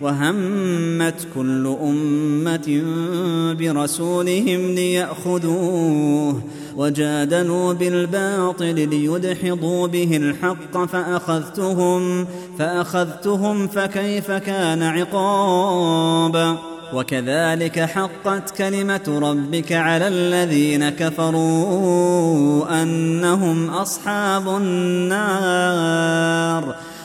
وهمت كل أمة برسولهم ليأخذوه وجادلوا بالباطل ليدحضوا به الحق فأخذتهم فأخذتهم فكيف كان عقاب؟ وكذلك حقت كلمة ربك على الذين كفروا أنهم أصحاب النار.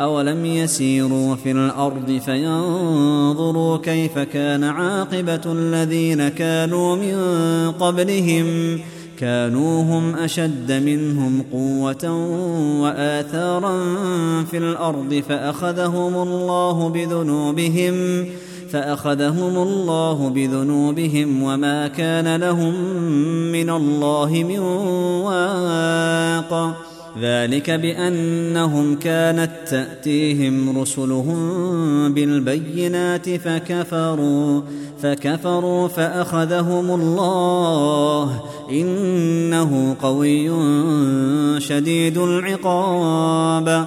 أولم يسيروا في الأرض فينظروا كيف كان عاقبة الذين كانوا من قبلهم كانوا هم أشد منهم قوة وآثارا في الأرض فأخذهم الله بذنوبهم فأخذهم الله بذنوبهم وما كان لهم من الله من واق ذلك بأنهم كانت تأتيهم رسلهم بالبينات فكفروا فكفروا فأخذهم الله. إنه قوي شديد العقاب.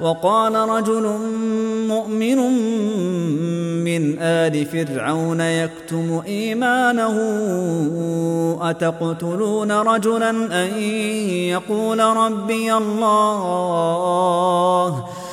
وقال رجل مؤمن من آل فرعون يكتم إيمانه أتقتلون رجلا؟ أن يقول ربي الله.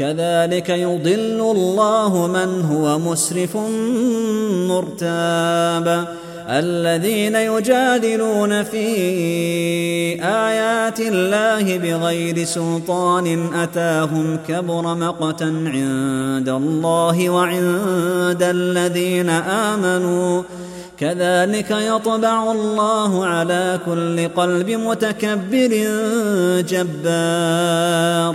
كذلك يضل الله من هو مسرف مرتاب. الذين يجادلون في آيات الله بغير سلطان أتاهم كبر مقتا عند الله وعند الذين آمنوا. كذلك يطبع الله على كل قلب متكبر جبار.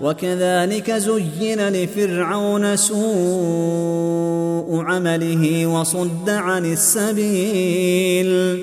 وكذلك زين لفرعون سوء عمله وصد عن السبيل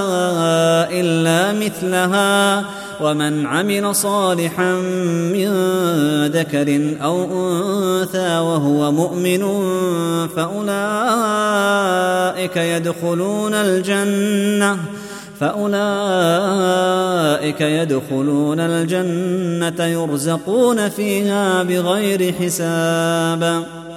إلا مثلها ومن عمل صالحا من ذكر أو أنثى وهو مؤمن فأولئك يدخلون الجنة فأولئك يدخلون الجنة يرزقون فيها بغير حساب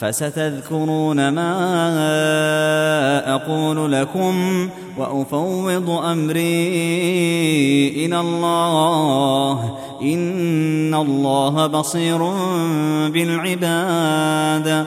فستذكرون ما أقول لكم وأفوض أمري إلى الله. إن الله بصير بالعباد.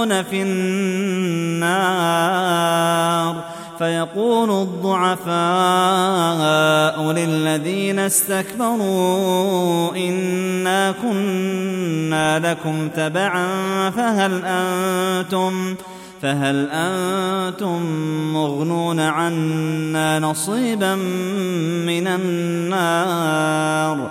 يتحاجون في النار فيقول الضعفاء للذين استكبروا إنا كنا لكم تبعا فهل أنتم فهل أنتم مغنون عنا نصيبا من النار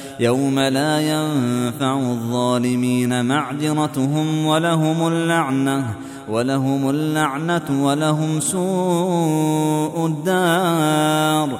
يوم لا ينفع الظالمين معذرتهم ولهم اللعنة ولهم اللعنة ولهم سوء الدار.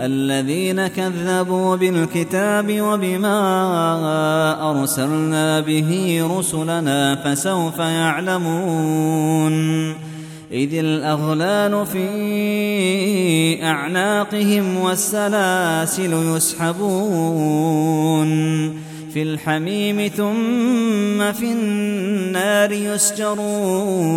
الذين كذبوا بالكتاب وبما أرسلنا به رسلنا فسوف يعلمون إذ الأغلال في أعناقهم والسلاسل يسحبون في الحميم ثم في النار يسجرون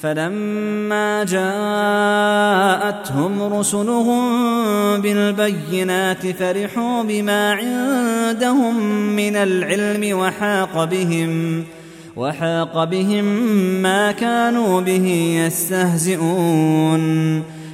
فلما جاءتهم رسلهم بالبينات فرحوا بما عندهم من العلم وحاق بهم وحاق بهم ما كانوا به يستهزئون.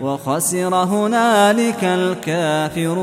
وخسر هنالك الكافرون.